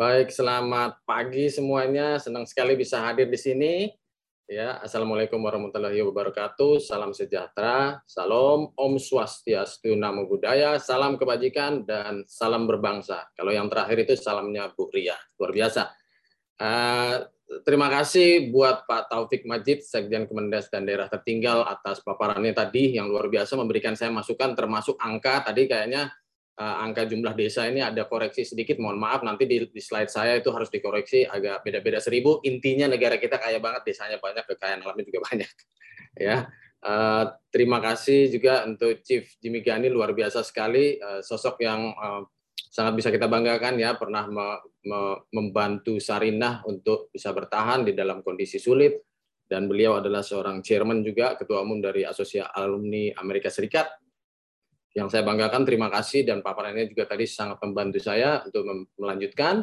Baik, selamat pagi semuanya. Senang sekali bisa hadir di sini. Ya, Assalamualaikum warahmatullahi wabarakatuh. Salam sejahtera, salam Om Swastiastu, Namo Buddhaya, salam kebajikan, dan salam berbangsa. Kalau yang terakhir itu salamnya Bu Ria. Luar biasa. Uh, terima kasih buat Pak Taufik Majid, Sekjen Kemendes dan Daerah Tertinggal atas paparannya tadi yang luar biasa memberikan saya masukan termasuk angka tadi kayaknya uh, angka jumlah desa ini ada koreksi sedikit, mohon maaf nanti di, di slide saya itu harus dikoreksi agak beda-beda seribu. Intinya negara kita kaya banget, desanya banyak, kekayaan alamnya juga banyak. ya, uh, terima kasih juga untuk Chief Jimmy Gani luar biasa sekali, uh, sosok yang uh, sangat bisa kita banggakan ya, pernah me, me, membantu Sarinah untuk bisa bertahan di dalam kondisi sulit. Dan beliau adalah seorang chairman juga, ketua umum dari Asosiasi Alumni Amerika Serikat yang saya banggakan terima kasih dan paparannya juga tadi sangat membantu saya untuk melanjutkan.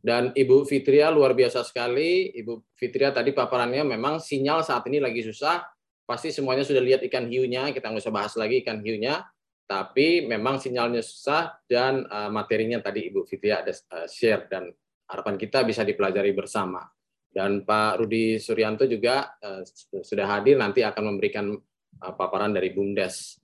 Dan Ibu Fitria luar biasa sekali. Ibu Fitria tadi paparannya memang sinyal saat ini lagi susah. Pasti semuanya sudah lihat ikan hiunya. Kita nggak usah bahas lagi ikan hiunya. Tapi memang sinyalnya susah dan uh, materinya tadi Ibu Fitria ada uh, share. Dan harapan kita bisa dipelajari bersama. Dan Pak Rudi Suryanto juga uh, sudah hadir. Nanti akan memberikan paparan dari BUMDes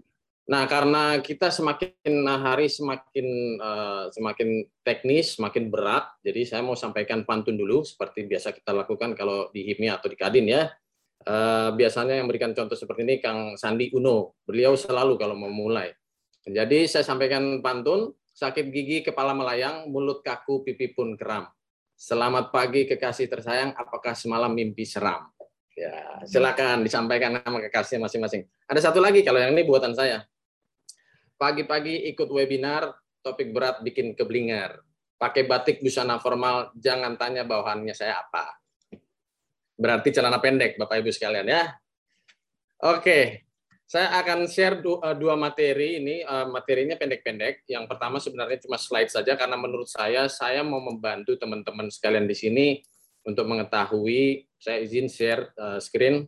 Nah, karena kita semakin hari semakin uh, semakin teknis, semakin berat, jadi saya mau sampaikan pantun dulu seperti biasa kita lakukan kalau di HIPMI atau di Kadin ya. Uh, biasanya yang memberikan contoh seperti ini Kang Sandi Uno. Beliau selalu kalau mau mulai. Jadi saya sampaikan pantun, sakit gigi kepala melayang, mulut kaku, pipi pun kram. Selamat pagi kekasih tersayang, apakah semalam mimpi seram? Ya, silakan disampaikan nama kekasihnya masing-masing. Ada satu lagi kalau yang ini buatan saya Pagi-pagi ikut webinar, topik berat bikin keblingar. Pakai batik busana formal, jangan tanya bawahannya saya apa. Berarti celana pendek, Bapak Ibu sekalian ya. Oke, saya akan share eh, dua materi ini. Eh, materinya pendek-pendek. Yang pertama sebenarnya cuma slide saja karena menurut saya saya mau membantu teman-teman sekalian di sini untuk mengetahui. Saya izin share eh, screen.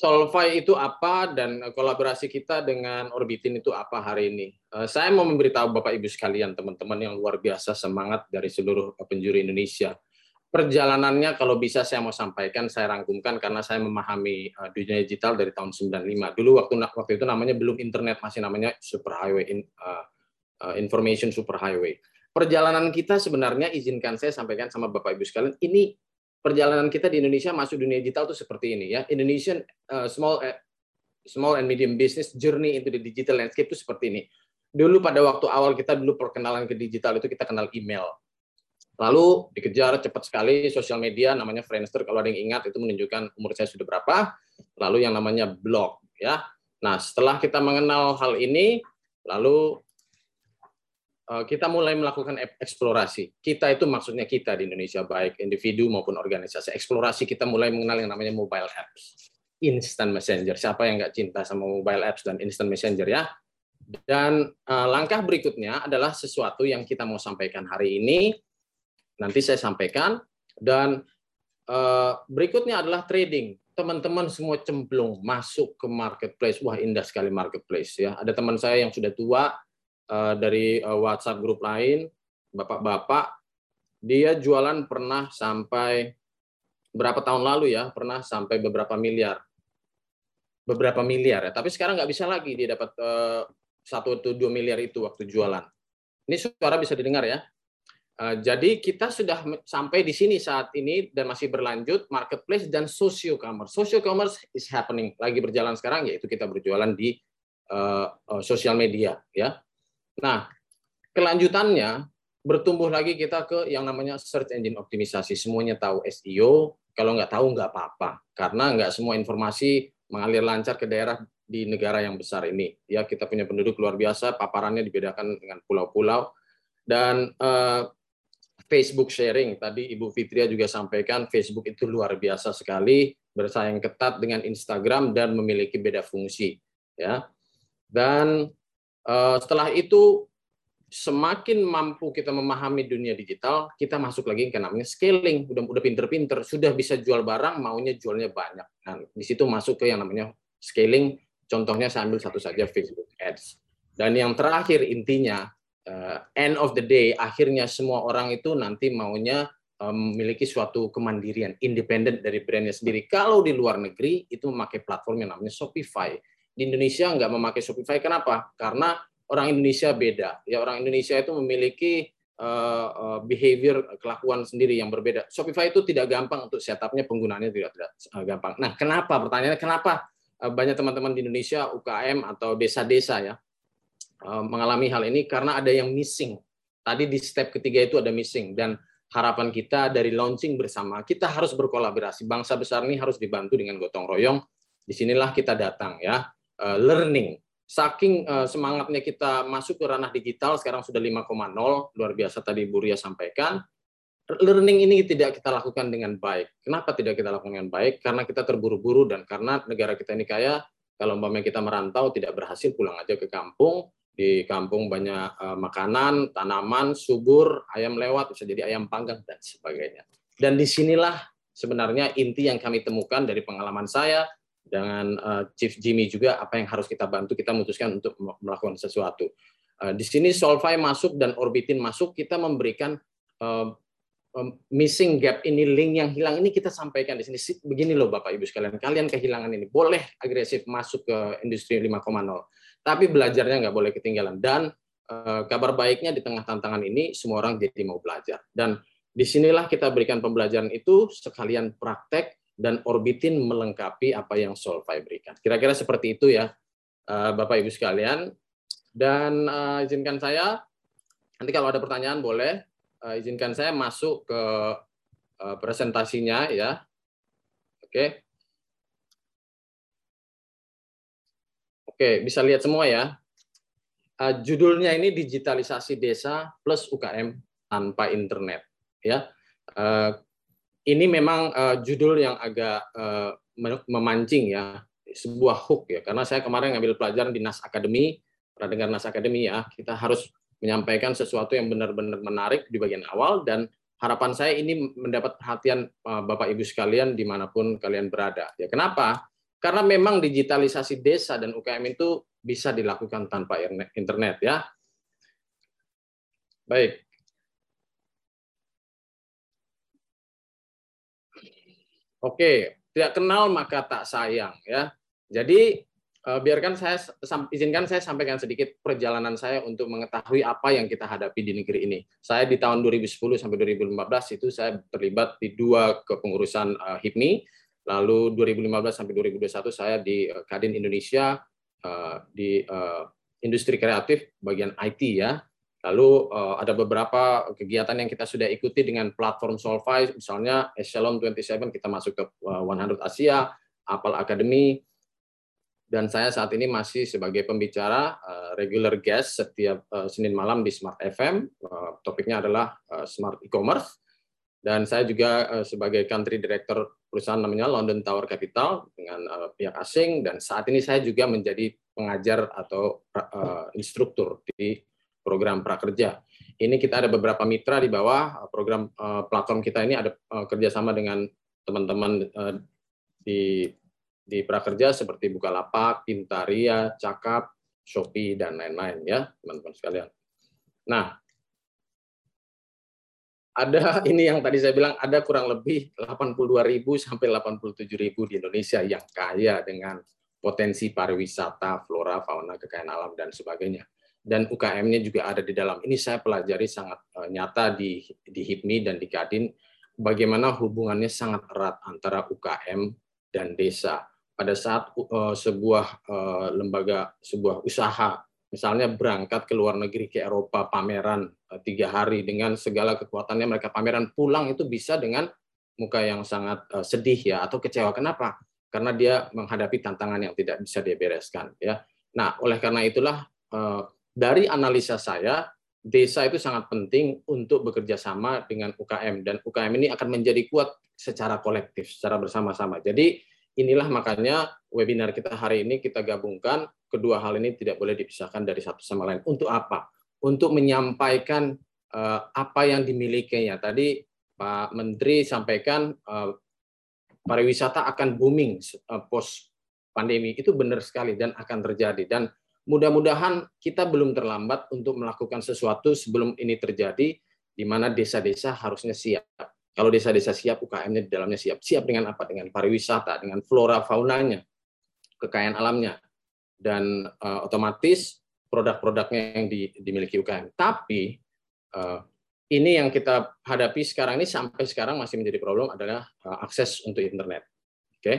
Solvay itu apa dan kolaborasi kita dengan Orbitin itu apa hari ini. Eh, saya mau memberitahu Bapak Ibu sekalian, teman-teman yang luar biasa semangat dari seluruh penjuru Indonesia. Perjalanannya kalau bisa saya mau sampaikan, saya rangkumkan karena saya memahami eh, dunia digital dari tahun 95. Dulu waktu waktu itu namanya belum internet, masih namanya superhighway uh, information superhighway. Perjalanan kita sebenarnya izinkan saya sampaikan sama Bapak Ibu sekalian, ini perjalanan kita di Indonesia masuk dunia digital itu seperti ini ya. Indonesian uh, small uh, small and medium business journey into the digital landscape itu seperti ini. Dulu pada waktu awal kita dulu perkenalan ke digital itu kita kenal email. Lalu dikejar cepat sekali sosial media namanya Friendster kalau ada yang ingat itu menunjukkan umur saya sudah berapa. Lalu yang namanya blog ya. Nah, setelah kita mengenal hal ini lalu kita mulai melakukan eksplorasi. Kita itu maksudnya kita di Indonesia, baik individu maupun organisasi. Eksplorasi kita mulai mengenal yang namanya mobile apps, instant messenger. Siapa yang nggak cinta sama mobile apps dan instant messenger ya? Dan uh, langkah berikutnya adalah sesuatu yang kita mau sampaikan hari ini. Nanti saya sampaikan. Dan uh, berikutnya adalah trading. Teman-teman semua cemplung masuk ke marketplace. Wah indah sekali marketplace ya. Ada teman saya yang sudah tua, Eh, dari eh, WhatsApp grup lain, bapak-bapak, dia jualan pernah sampai berapa tahun lalu ya, pernah sampai beberapa miliar, beberapa miliar ya. Tapi sekarang nggak bisa lagi dia dapat eh, satu atau dua miliar itu waktu jualan. Ini suara bisa didengar ya. Jadi kita sudah sampai di sini saat ini dan masih berlanjut marketplace dan social commerce. Social commerce is happening lagi berjalan sekarang yaitu kita berjualan di uh, sosial media ya. Nah, kelanjutannya bertumbuh lagi kita ke yang namanya search engine optimisasi. Semuanya tahu SEO, kalau nggak tahu nggak apa-apa, karena nggak semua informasi mengalir lancar ke daerah di negara yang besar ini. Ya, kita punya penduduk luar biasa, paparannya dibedakan dengan pulau-pulau. Dan uh, Facebook sharing, tadi Ibu Fitria juga sampaikan, Facebook itu luar biasa sekali, bersaing ketat dengan Instagram dan memiliki beda fungsi. Ya, dan Eh, setelah itu semakin mampu kita memahami dunia digital, kita masuk lagi ke namanya scaling. Udah udah pinter-pinter, sudah bisa jual barang, maunya jualnya banyak. Nah, di situ masuk ke yang namanya scaling. Contohnya saya ambil satu saja Facebook Ads. Dan yang terakhir intinya end of the day akhirnya semua orang itu nanti maunya memiliki suatu kemandirian, independen dari brandnya sendiri. Kalau di luar negeri itu memakai platform yang namanya Shopify. Di Indonesia nggak memakai Shopify. Kenapa? Karena orang Indonesia beda. Ya orang Indonesia itu memiliki uh, behavior kelakuan sendiri yang berbeda. Shopify itu tidak gampang untuk setupnya penggunaannya tidak tidak gampang. Nah, kenapa? Pertanyaannya kenapa banyak teman-teman di Indonesia UKM atau desa-desa ya mengalami hal ini karena ada yang missing. Tadi di step ketiga itu ada missing dan harapan kita dari launching bersama, kita harus berkolaborasi. Bangsa besar ini harus dibantu dengan gotong royong. Di sinilah kita datang ya, learning. Saking uh, semangatnya kita masuk ke ranah digital, sekarang sudah 5,0, luar biasa tadi Bu Ria sampaikan. Learning ini tidak kita lakukan dengan baik. Kenapa tidak kita lakukan dengan baik? Karena kita terburu-buru dan karena negara kita ini kaya, kalau umpamanya kita merantau tidak berhasil pulang aja ke kampung, di kampung banyak uh, makanan, tanaman, subur, ayam lewat, bisa jadi ayam panggang, dan sebagainya. Dan di sinilah sebenarnya inti yang kami temukan dari pengalaman saya dengan uh, Chief Jimmy juga, apa yang harus kita bantu, kita memutuskan untuk melakukan sesuatu. Uh, di sini Solvay masuk dan Orbitin masuk, kita memberikan uh, missing gap ini link yang hilang ini kita sampaikan di sini begini loh Bapak Ibu sekalian kalian kehilangan ini boleh agresif masuk ke industri 5.0 tapi belajarnya nggak boleh ketinggalan. Dan eh, kabar baiknya di tengah tantangan ini semua orang jadi mau belajar. Dan di sinilah kita berikan pembelajaran itu sekalian praktek dan orbitin melengkapi apa yang Solvay berikan. Kira-kira seperti itu ya, eh, Bapak Ibu sekalian. Dan uh, izinkan saya, nanti kalau ada pertanyaan boleh, uh, izinkan saya masuk ke uh, presentasinya ya. Oke. Oke, bisa lihat semua ya. Uh, judulnya ini digitalisasi desa plus UKM tanpa internet. Ya, uh, ini memang uh, judul yang agak uh, memancing ya, sebuah hook ya. Karena saya kemarin ngambil pelajaran di Nas Academy, pernah dengar Nas Academy ya. Kita harus menyampaikan sesuatu yang benar-benar menarik di bagian awal dan harapan saya ini mendapat perhatian Bapak Ibu sekalian di mana pun kalian berada. Ya kenapa? Karena memang digitalisasi desa dan UKM itu bisa dilakukan tanpa internet ya. Baik. Oke, tidak kenal maka tak sayang ya. Jadi eh, biarkan saya izinkan saya sampaikan sedikit perjalanan saya untuk mengetahui apa yang kita hadapi di negeri ini. Saya di tahun 2010 sampai 2015 itu saya terlibat di dua kepengurusan uh, HIPMI Lalu 2015 sampai 2021 saya di eh, Kadin Indonesia eh, di eh, industri kreatif bagian IT ya. Lalu ada beberapa kegiatan yang kita sudah ikuti dengan platform Solvay, misalnya Echelon 27 kita masuk ke 100 Asia, Apple Academy, dan saya saat ini masih sebagai pembicara regular guest setiap Senin malam di Smart FM. topiknya adalah Smart E-commerce. Dan saya juga sebagai country director perusahaan namanya London Tower Capital dengan pihak asing dan saat ini saya juga menjadi pengajar atau instruktur di program prakerja. Ini kita ada beberapa mitra di bawah program uh, platform kita ini ada uh, kerjasama dengan teman-teman uh, di di prakerja seperti Bukalapak, Pintaria, Cakap, Shopee dan lain-lain ya teman-teman sekalian. Nah ada ini yang tadi saya bilang ada kurang lebih 82.000 sampai 87.000 di Indonesia yang kaya dengan potensi pariwisata, flora, fauna, kekayaan alam dan sebagainya. Dan UKM-nya juga ada di dalam. Ini saya pelajari sangat uh, nyata di di HIPMI dan di Kadin bagaimana hubungannya sangat erat antara UKM dan desa. Pada saat uh, sebuah uh, lembaga, sebuah usaha misalnya berangkat ke luar negeri ke Eropa pameran eh, tiga hari dengan segala kekuatannya mereka pameran pulang itu bisa dengan muka yang sangat eh, sedih ya atau kecewa kenapa karena dia menghadapi tantangan yang tidak bisa dia bereskan ya nah oleh karena itulah eh, dari analisa saya desa itu sangat penting untuk bekerja sama dengan UKM dan UKM ini akan menjadi kuat secara kolektif secara bersama-sama jadi inilah makanya webinar kita hari ini kita gabungkan kedua hal ini tidak boleh dipisahkan dari satu sama lain. Untuk apa? Untuk menyampaikan uh, apa yang dimilikinya. Tadi Pak Menteri sampaikan uh, pariwisata akan booming uh, post pandemi itu benar sekali dan akan terjadi dan mudah-mudahan kita belum terlambat untuk melakukan sesuatu sebelum ini terjadi, di mana desa-desa harusnya siap. Kalau desa-desa siap, UKM-nya di dalamnya siap. Siap dengan apa? Dengan pariwisata, dengan flora faunanya, kekayaan alamnya, dan uh, otomatis produk-produknya yang di, dimiliki UKM. Tapi uh, ini yang kita hadapi sekarang ini sampai sekarang masih menjadi problem adalah uh, akses untuk internet. Oke. Okay?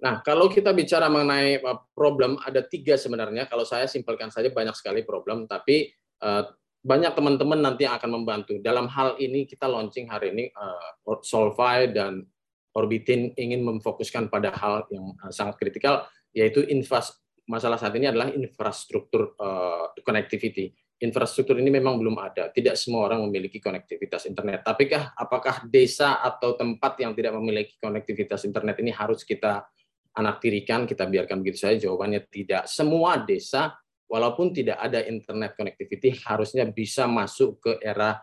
Nah, kalau kita bicara mengenai uh, problem, ada tiga sebenarnya. Kalau saya simpelkan saja banyak sekali problem, tapi uh, banyak teman-teman nanti yang akan membantu. Dalam hal ini kita launching hari ini uh, Solvay dan Orbitin ingin memfokuskan pada hal yang uh, sangat kritikal, yaitu infras masalah saat ini adalah infrastruktur uh, connectivity infrastruktur ini memang belum ada. Tidak semua orang memiliki konektivitas internet. Tapi kah, apakah desa atau tempat yang tidak memiliki konektivitas internet ini harus kita anak tirikan, kita biarkan begitu saja? Jawabannya tidak. Semua desa, walaupun tidak ada internet connectivity, harusnya bisa masuk ke era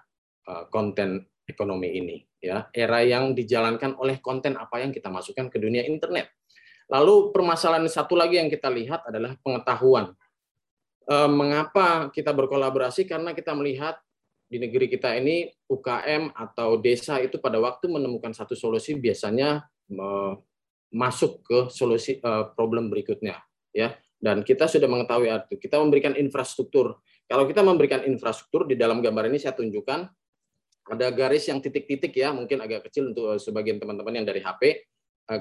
eh, konten ekonomi ini. ya Era yang dijalankan oleh konten apa yang kita masukkan ke dunia internet. Lalu permasalahan satu lagi yang kita lihat adalah pengetahuan Eh, mengapa kita berkolaborasi karena kita melihat di negeri kita ini UKM atau desa itu pada waktu menemukan satu solusi biasanya masuk ke solusi eh, problem berikutnya ya dan kita sudah mengetahui itu kita memberikan infrastruktur kalau kita memberikan infrastruktur di dalam gambar ini saya tunjukkan ada garis yang titik-titik ya mungkin agak kecil untuk eh, sebagian teman-teman yang dari HP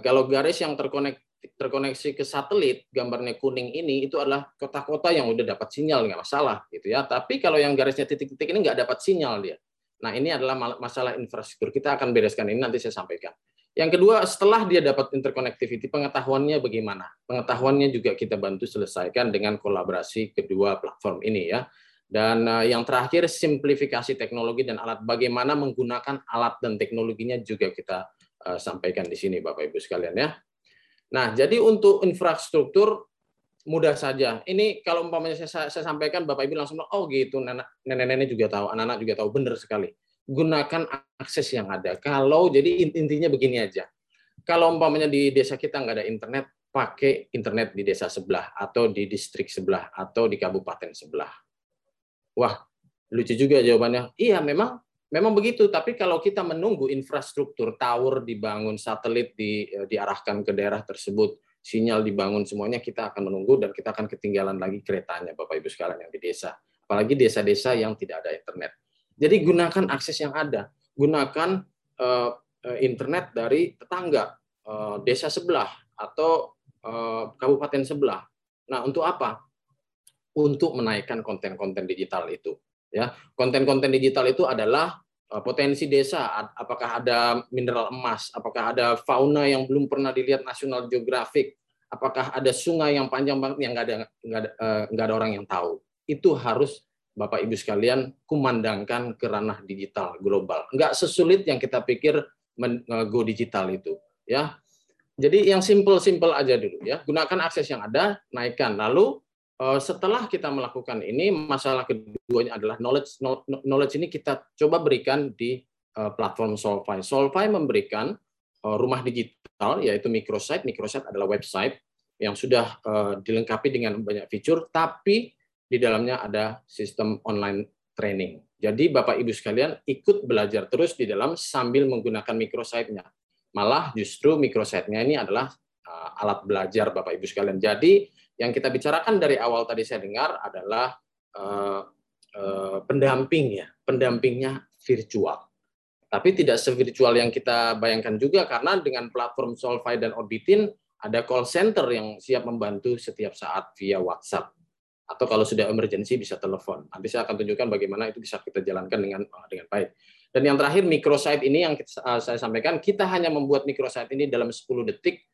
kalau garis yang terkonek terkoneksi ke satelit, gambarnya kuning ini itu adalah kota-kota yang udah dapat sinyal nggak masalah gitu ya. Tapi kalau yang garisnya titik-titik ini nggak dapat sinyal dia. Nah ini adalah masalah infrastruktur. Kita akan bereskan ini nanti saya sampaikan. Yang kedua, setelah dia dapat interconnectivity, pengetahuannya bagaimana? Pengetahuannya juga kita bantu selesaikan dengan kolaborasi kedua platform ini ya. Dan eh, yang terakhir, simplifikasi teknologi dan alat. Bagaimana menggunakan alat dan teknologinya juga kita eh, sampaikan di sini, Bapak Ibu sekalian ya. Nah, jadi untuk infrastruktur mudah saja. Ini kalau umpamanya saya, saya sampaikan, Bapak Ibu langsung, oh gitu, nenek-nenek juga tahu, anak-anak juga tahu, benar sekali. Gunakan akses yang ada. Kalau jadi intinya begini aja. Kalau umpamanya di desa kita nggak ada internet, pakai internet di desa sebelah, atau di distrik sebelah, atau di kabupaten sebelah. Wah, lucu juga jawabannya. Iya, memang Memang begitu, tapi kalau kita menunggu infrastruktur tower dibangun, satelit di, eh, diarahkan ke daerah tersebut, sinyal dibangun semuanya, kita akan menunggu dan kita akan ketinggalan lagi keretanya, Bapak Ibu sekalian yang di desa. Apalagi desa-desa yang tidak ada internet. Jadi gunakan akses yang ada, gunakan uh, internet dari tetangga, uh, desa sebelah atau uh, kabupaten sebelah. Nah, untuk apa? Untuk menaikkan konten-konten digital itu ya konten-konten digital itu adalah potensi desa apakah ada mineral emas apakah ada fauna yang belum pernah dilihat National Geographic apakah ada sungai yang panjang banget yang nggak ada ada, nggak ada orang yang tahu itu harus Bapak Ibu sekalian kumandangkan ke ranah digital global nggak sesulit yang kita pikir uh, go digital itu ya jadi yang simple-simple aja dulu ya gunakan akses yang ada naikkan lalu Eh, setelah kita melakukan ini, masalah keduanya adalah knowledge. Knowledge ini kita coba berikan di eh, platform Solvay. Solvay memberikan rumah digital, yaitu microsite. Microsite adalah website yang sudah dilengkapi dengan banyak fitur, tapi di dalamnya ada sistem online training. Jadi Bapak Ibu sekalian ikut belajar terus di dalam sambil menggunakan microsite-nya. Malah justru microsite-nya ini adalah alat belajar Bapak Ibu sekalian. Jadi yang kita bicarakan dari awal tadi saya dengar adalah uh, uh, pendamping ya, pendampingnya virtual. Tapi tidak sevirtual yang kita bayangkan juga karena dengan platform Solvay dan Orbitin ada call center yang siap membantu setiap saat via WhatsApp atau kalau sudah emergency bisa telepon. Nanti saya akan tunjukkan bagaimana itu bisa kita jalankan dengan dengan baik. Dan yang terakhir microsite ini yang kita, saya sampaikan kita hanya membuat microsite ini dalam 10 detik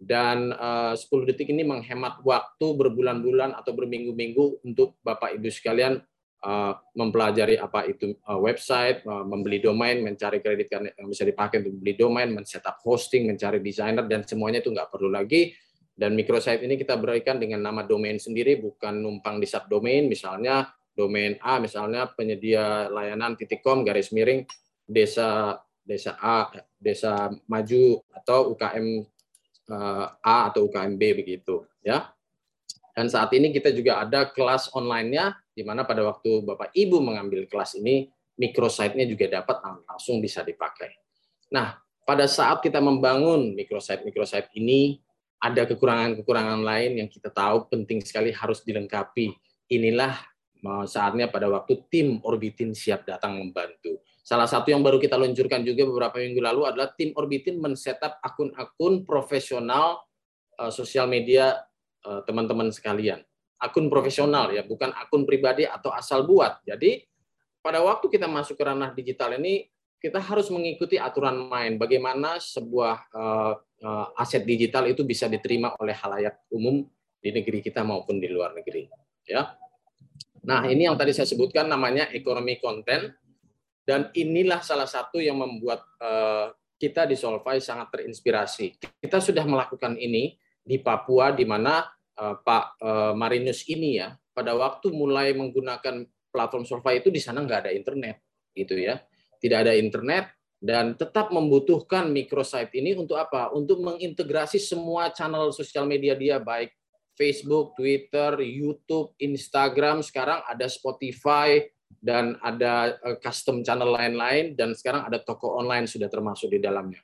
dan eh, uh, 10 detik ini menghemat waktu berbulan-bulan atau berminggu-minggu untuk Bapak Ibu sekalian uh, mempelajari apa itu uh, website, uh, membeli domain, mencari kredit yang bisa dipakai untuk beli domain, men-setup hosting, mencari desainer dan semuanya itu nggak perlu lagi. Dan microsite ini kita berikan dengan nama domain sendiri, bukan numpang di subdomain, misalnya domain A, misalnya penyedia layanan titik com garis miring desa desa A, desa maju atau UKM A atau UKMB begitu ya. Dan saat ini kita juga ada kelas online-nya, di mana pada waktu Bapak Ibu mengambil kelas ini, microsite-nya juga dapat langsung bisa dipakai. Nah, pada saat kita membangun microsite-microsite ini, ada kekurangan-kekurangan lain yang kita tahu penting sekali harus dilengkapi. Inilah saatnya pada waktu tim Orbitin siap datang membantu. Salah satu yang baru kita luncurkan juga beberapa minggu lalu adalah tim Orbitin men-setup akun-akun profesional uh, sosial media Eh, teman-teman sekalian. Akun profesional ya, bukan akun pribadi atau asal buat. Jadi pada waktu kita masuk ke ranah digital ini kita harus mengikuti aturan main. Bagaimana sebuah uh, uh, aset digital itu bisa diterima oleh halayak umum di negeri kita maupun di luar negeri. Ya. Nah ini yang tadi saya sebutkan namanya ekonomi konten dan inilah salah satu yang membuat uh, kita di Solvay sangat terinspirasi. Kita sudah melakukan ini di Papua di mana uh, Pak uh, Marinus ini ya pada waktu mulai menggunakan platform Survey itu di sana nggak ada internet gitu ya tidak ada internet dan tetap membutuhkan microsite ini untuk apa untuk mengintegrasi semua channel sosial media dia baik Facebook, Twitter, YouTube, Instagram sekarang ada Spotify dan ada custom channel lain-lain dan sekarang ada toko online sudah termasuk di dalamnya.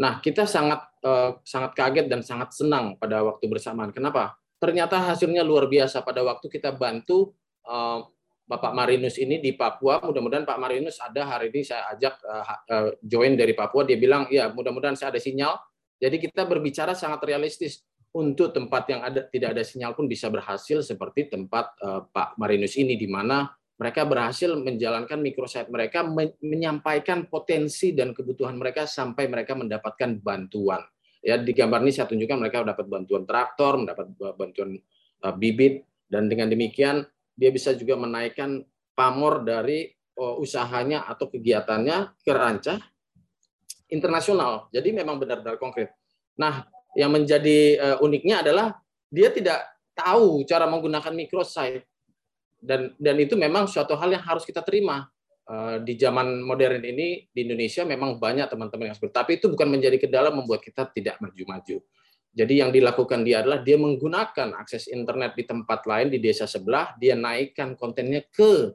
Nah, kita sangat uh, sangat kaget dan sangat senang pada waktu bersamaan. Kenapa? Ternyata hasilnya luar biasa pada waktu kita bantu uh, Bapak Marinus ini di Papua. Mudah-mudahan Pak Marinus ada hari ini saya ajak uh, uh, join dari Papua. Dia bilang, ya mudah-mudahan saya ada sinyal. Jadi kita berbicara sangat realistis untuk tempat yang ada tidak ada sinyal pun bisa berhasil seperti tempat uh, Pak Marinus ini di mana mereka berhasil menjalankan microsite mereka menyampaikan potensi dan kebutuhan mereka sampai mereka mendapatkan bantuan. Ya di gambar ini saya tunjukkan mereka dapat bantuan traktor, mendapat bantuan bibit dan dengan demikian dia bisa juga menaikkan pamor dari uh, usahanya atau kegiatannya ke rancah internasional. Jadi memang benar-benar konkret. Nah, yang menjadi uh, uniknya adalah dia tidak tahu cara menggunakan microsite dan dan itu memang suatu hal yang harus kita terima eh, di zaman modern ini di Indonesia memang banyak teman-teman yang seperti tapi itu bukan menjadi kendala membuat kita tidak maju-maju. Jadi yang dilakukan dia adalah dia menggunakan akses internet di tempat lain di desa sebelah, dia naikkan kontennya ke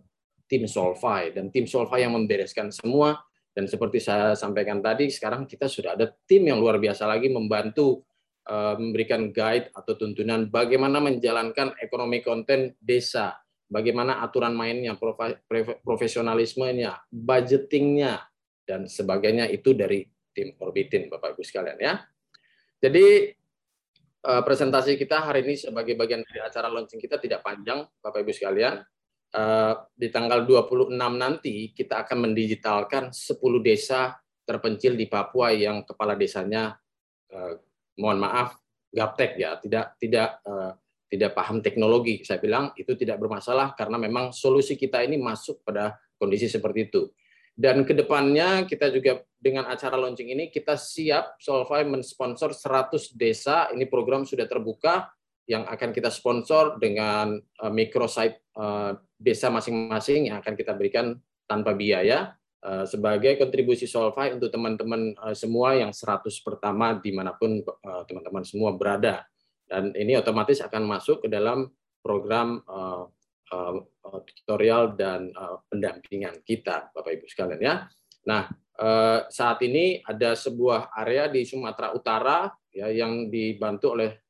tim Solvay. Dan tim Solvay yang membereskan semua. Dan seperti saya sampaikan tadi sekarang kita sudah ada tim yang luar biasa lagi membantu eh, memberikan guide atau tuntunan bagaimana menjalankan ekonomi konten desa. Bagaimana aturan mainnya, profesionalismenya, budgetingnya, dan sebagainya itu dari tim Orbitin, Bapak Ibu sekalian ya. Jadi eh, presentasi kita hari ini sebagai bagian dari acara launching kita tidak panjang, Bapak Ibu sekalian. Eh, di tanggal 26 nanti kita akan mendigitalkan 10 desa terpencil di Papua yang kepala desanya eh, mohon maaf gaptek ya, tidak tidak tidak paham teknologi. Saya bilang itu tidak bermasalah karena memang solusi kita ini masuk pada kondisi seperti itu. Dan ke depannya kita juga dengan acara launching ini kita siap Solvay mensponsor 100 desa. Ini program sudah terbuka yang akan kita sponsor dengan uh, microsite uh, desa masing-masing yang akan kita berikan tanpa biaya uh, sebagai kontribusi Solvay untuk teman-teman semua yang 100 pertama di mana pun teman-teman semua berada dan ini otomatis akan masuk ke dalam program tutorial dan uh, pendampingan kita, Bapak Ibu sekalian ya. Nah, saat ini ada sebuah area di Sumatera Utara ya yang dibantu oleh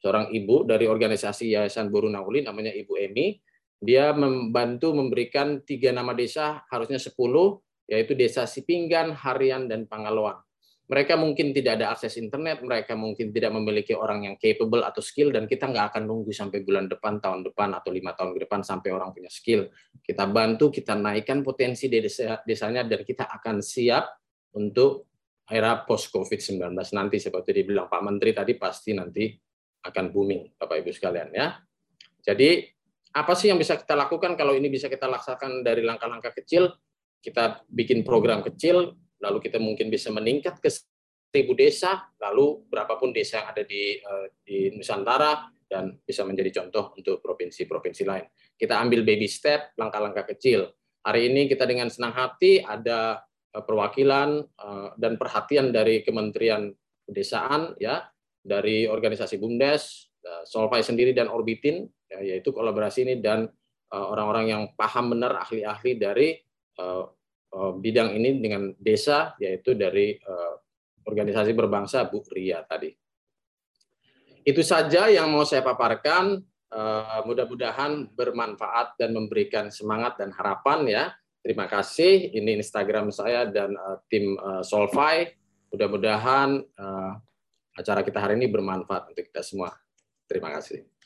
seorang ibu dari organisasi Yayasan Buru Nauli namanya Ibu Emi. Dia membantu memberikan tiga nama desa, harusnya sepuluh, yaitu Desa Sipinggan, Harian, dan Pangaloan mereka mungkin tidak ada akses internet, mereka mungkin tidak memiliki orang yang capable atau skill, dan kita nggak akan nunggu sampai bulan depan, tahun depan, atau lima tahun ke depan sampai orang punya skill. Kita bantu, kita naikkan potensi desa, desanya, dan kita akan siap untuk era post-COVID-19 nanti, seperti dibilang Pak Menteri tadi, pasti nanti akan booming, Bapak Ibu sekalian. ya. Jadi, apa sih yang bisa kita lakukan kalau ini bisa kita laksanakan dari langkah-langkah kecil, kita bikin program kecil, lalu kita mungkin bisa meningkat ke seribu desa, lalu berapapun desa yang ada di, eh, di Nusantara, dan bisa menjadi contoh untuk provinsi-provinsi lain. Kita ambil baby step, langkah-langkah kecil. Hari ini kita dengan senang hati ada eh, perwakilan eh, dan perhatian dari Kementerian Pedesaan, ya, dari organisasi BUMDes, Solvay sendiri dan Orbitin, ya, yaitu kolaborasi ini dan orang-orang yang paham benar ahli-ahli dari bidang ini dengan desa, yaitu dari organisasi berbangsa Bu Ria tadi. Itu saja yang mau saya paparkan. Mudah-mudahan bermanfaat dan memberikan semangat dan harapan ya. Terima kasih. Ini Instagram saya dan tim Solvay. Mudah-mudahan acara kita hari ini bermanfaat untuk kita semua. Terima kasih.